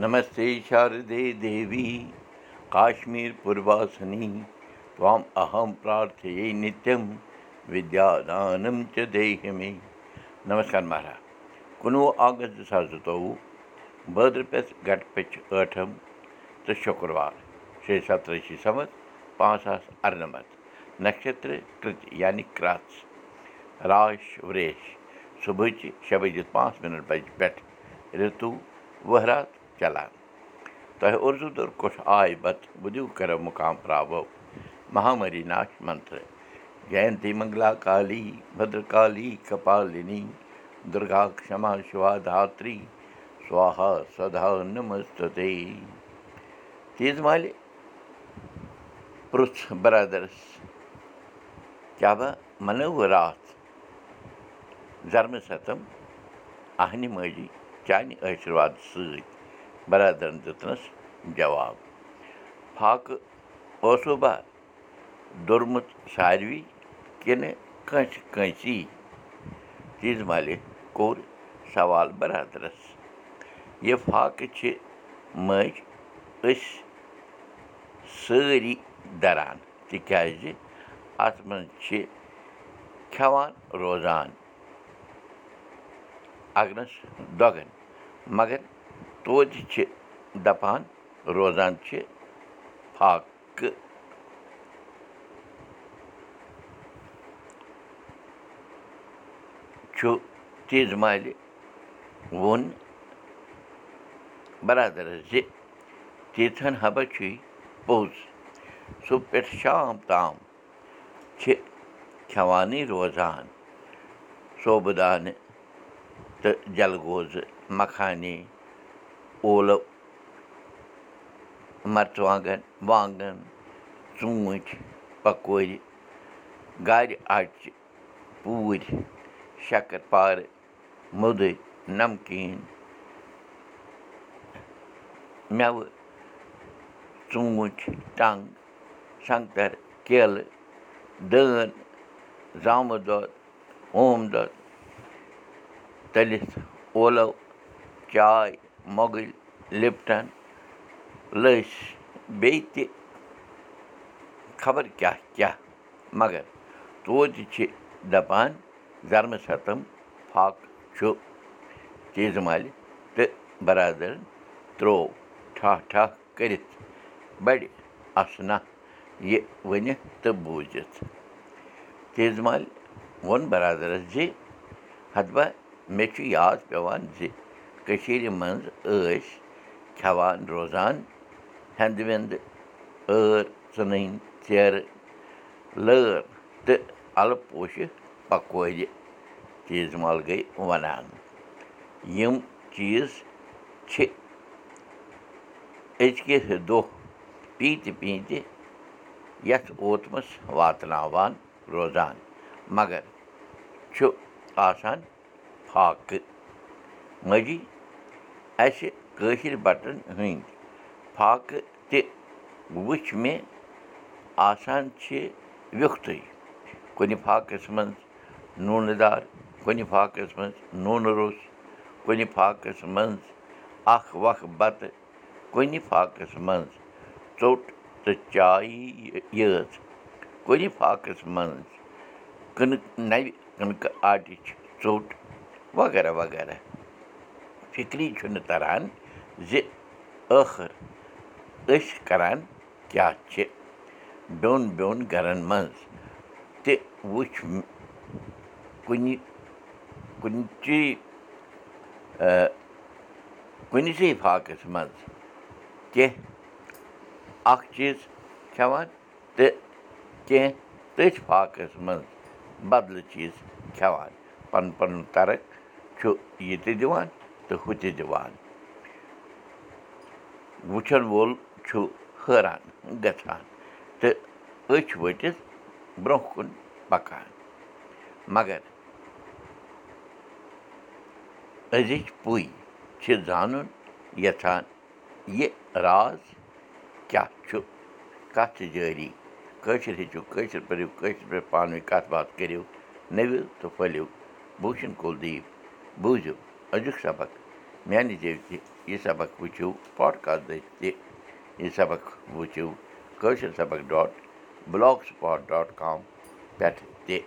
नमस्ते शारदे देवी काश्मीरपूर्वासनी त्वाम् अहं प्रार्थये नित्यं विद्यादानं च देहि मे नमस्कार महाराज। कुनो ऑगस्ट दिसा चौऊ भद्रपेच घटपेच अठम तर शुक्रवार श्री सतराशे समत पासष्ट अर्नमत नक्षत्र कृत यानी क्राच राश वरेश सुबहची शबे पाच मिनिट पाहिजे बॅट ऋतू वहरात چلان تۄہہِ اُردو آے بتہٕ بُدِو کَرو مُقام پراوو مہامری ناش منتر جینتی منگلا کالی بدرکالی کپالِنی دُرگا کما شِوا راتھ زَرمہٕ سَتَم اہنہِ مٲجی چانہِ آشِرواد سۭتۍ بَرادَرَن دِتنَس جواب فاکہٕ اوسو با دوٚرمُت ساروی کِنہٕ کٲنٛسہِ کٲنٛسی تیٖژ مالہِ کوٚر سوال بَرادَرَس یہِ فاقہٕ چھِ مٔنٛزۍ أسۍ سٲری دَران تِکیٛازِ اَتھ منٛز چھِ کھٮ۪وان روزان اَگنَس دۄگَن مگر توتہِ چھِ دَپان روزان چھِ فاقہٕ چھُ تیٖژ مالہِ ووٚن بَرادَرَس زِ تیٖژہن حبہ چھُے پوٚز۔ صُبح پٮ۪ٹھ شام تام چھِ کھٮ۪وانٕے روزان صوبہٕ دانہٕ تہٕ جلگوزٕ مکھانی اولو مَرژٕوانٛگَن وانٛگَن ژوٗنٛٹھۍ پَکورِ گَرِ اَچہِ پوٗرۍ شَکَر پارٕ مٔدٕرۍ نَمکیٖن مٮ۪وٕ ژوٗنٛٹھۍ ٹنٛگ سنٛگتَر کیلہٕ دٲن زامہٕ دۄد اوم دۄد تٔلِتھ اولو چاے مۄگٕلۍ لِپٹَن لٔسۍ بیٚیہِ تہِ خبر کیٛاہ کیٛاہ مگر توتہِ چھِ دَپان زَرمہٕ سَتَم فاکہٕ چھُ تیزٕ مالہِ تہٕ بَرادَرَن ترٛوو ٹھاہ ٹھاہ کٔرِتھ بَڑِ اَسنا یہِ ؤنِتھ تہٕ بوٗزِتھ تیزٕ مالہِ ووٚن بَرادَرَس زِ ہَتبہ مےٚ چھُ یاد پٮ۪وان زِ کٔشیٖرِ منٛز ٲسۍ کھٮ۪وان روزان ہٮ۪نٛدٕ وٮ۪نٛدٕ ٲر ژٕنٕنۍ ژیرٕ لٲر تہٕ اَلہٕ پوشہِ پَکورِ تیز مال گٔے وَنان یِم چیٖز چھِ أزکہِ دۄہ پیٖنٛتہِ پیٖنٛتہِ یَتھ اوتمَس واتناوان روزان مگر چھُ آسان فاقہٕ مٔجی اَسہِ کٲشِر بَٹَن ہٕنٛدۍ فاقہٕ تہِ وٕچھ مےٚ آسان چھِ ویُکھتُے کُنہِ فاقَس منٛز نوٗنہٕ دار کُنہِ فاقَس منٛز نوٗنہٕ روٚس کُنہِ فاقَس منٛز اَکھ وَکھ بَتہٕ کُنہِ فاقَس منٛز ژوٚٹ تہٕ چایہِ یٲژ کُنہِ فاقَس منٛز کٕنہٕ نَوِ کٕنکہٕ آٹِچ ژوٚٹ وغیرہ وغیرہ فِکری چھُنہٕ تَران زِ ٲخٕر أسۍ کَران کیٛاہ چھِ بیوٚن بیوٚن گَرَن منٛز تہِ وٕچھ کُنہِ کُنہِ چی کُنہِ سٕے فاقَس منٛز کیٚنٛہہ اَکھ چیٖز کھٮ۪وان تہٕ کیٚنٛہہ تٔتھۍ فاقَس منٛز بَدلہٕ چیٖز کھٮ۪وان پَنُن پَنُن تَرَک چھُ یہِ تہِ دِوان تہٕ ہُہ تہِ دِوان وٕچھَن وول چھُ حٲران گژھان تہٕ أچھ ؤٹِتھ برٛونٛہہ کُن پَکان۔ مگر أزِچ پُے چھِ زانُن یَژھان یہِ راز کیٛاہ چھُ؟ کَتھ چھِ جٲری؟ کٲشِر ہیٚچھِو کٲشِر پٔرِو کٲشِر پٲٹھۍ پانہٕ ؤنۍ کَتھ باتھ کٔرِو نٔوِو تہٕ پھٔلِو۔ بوٗشَن کُلدیٖپ بوٗزِو أزیُک سبق میٛانہِ جٲوزِ یہِ سبق وٕچھِو پاڈکاسٹ دٔسۍ تہِ یہِ سبق وٕچھِو کٲشِر سبق ڈاٹ بٕلاک ڈاٹ کام پٮ۪ٹھ تہِ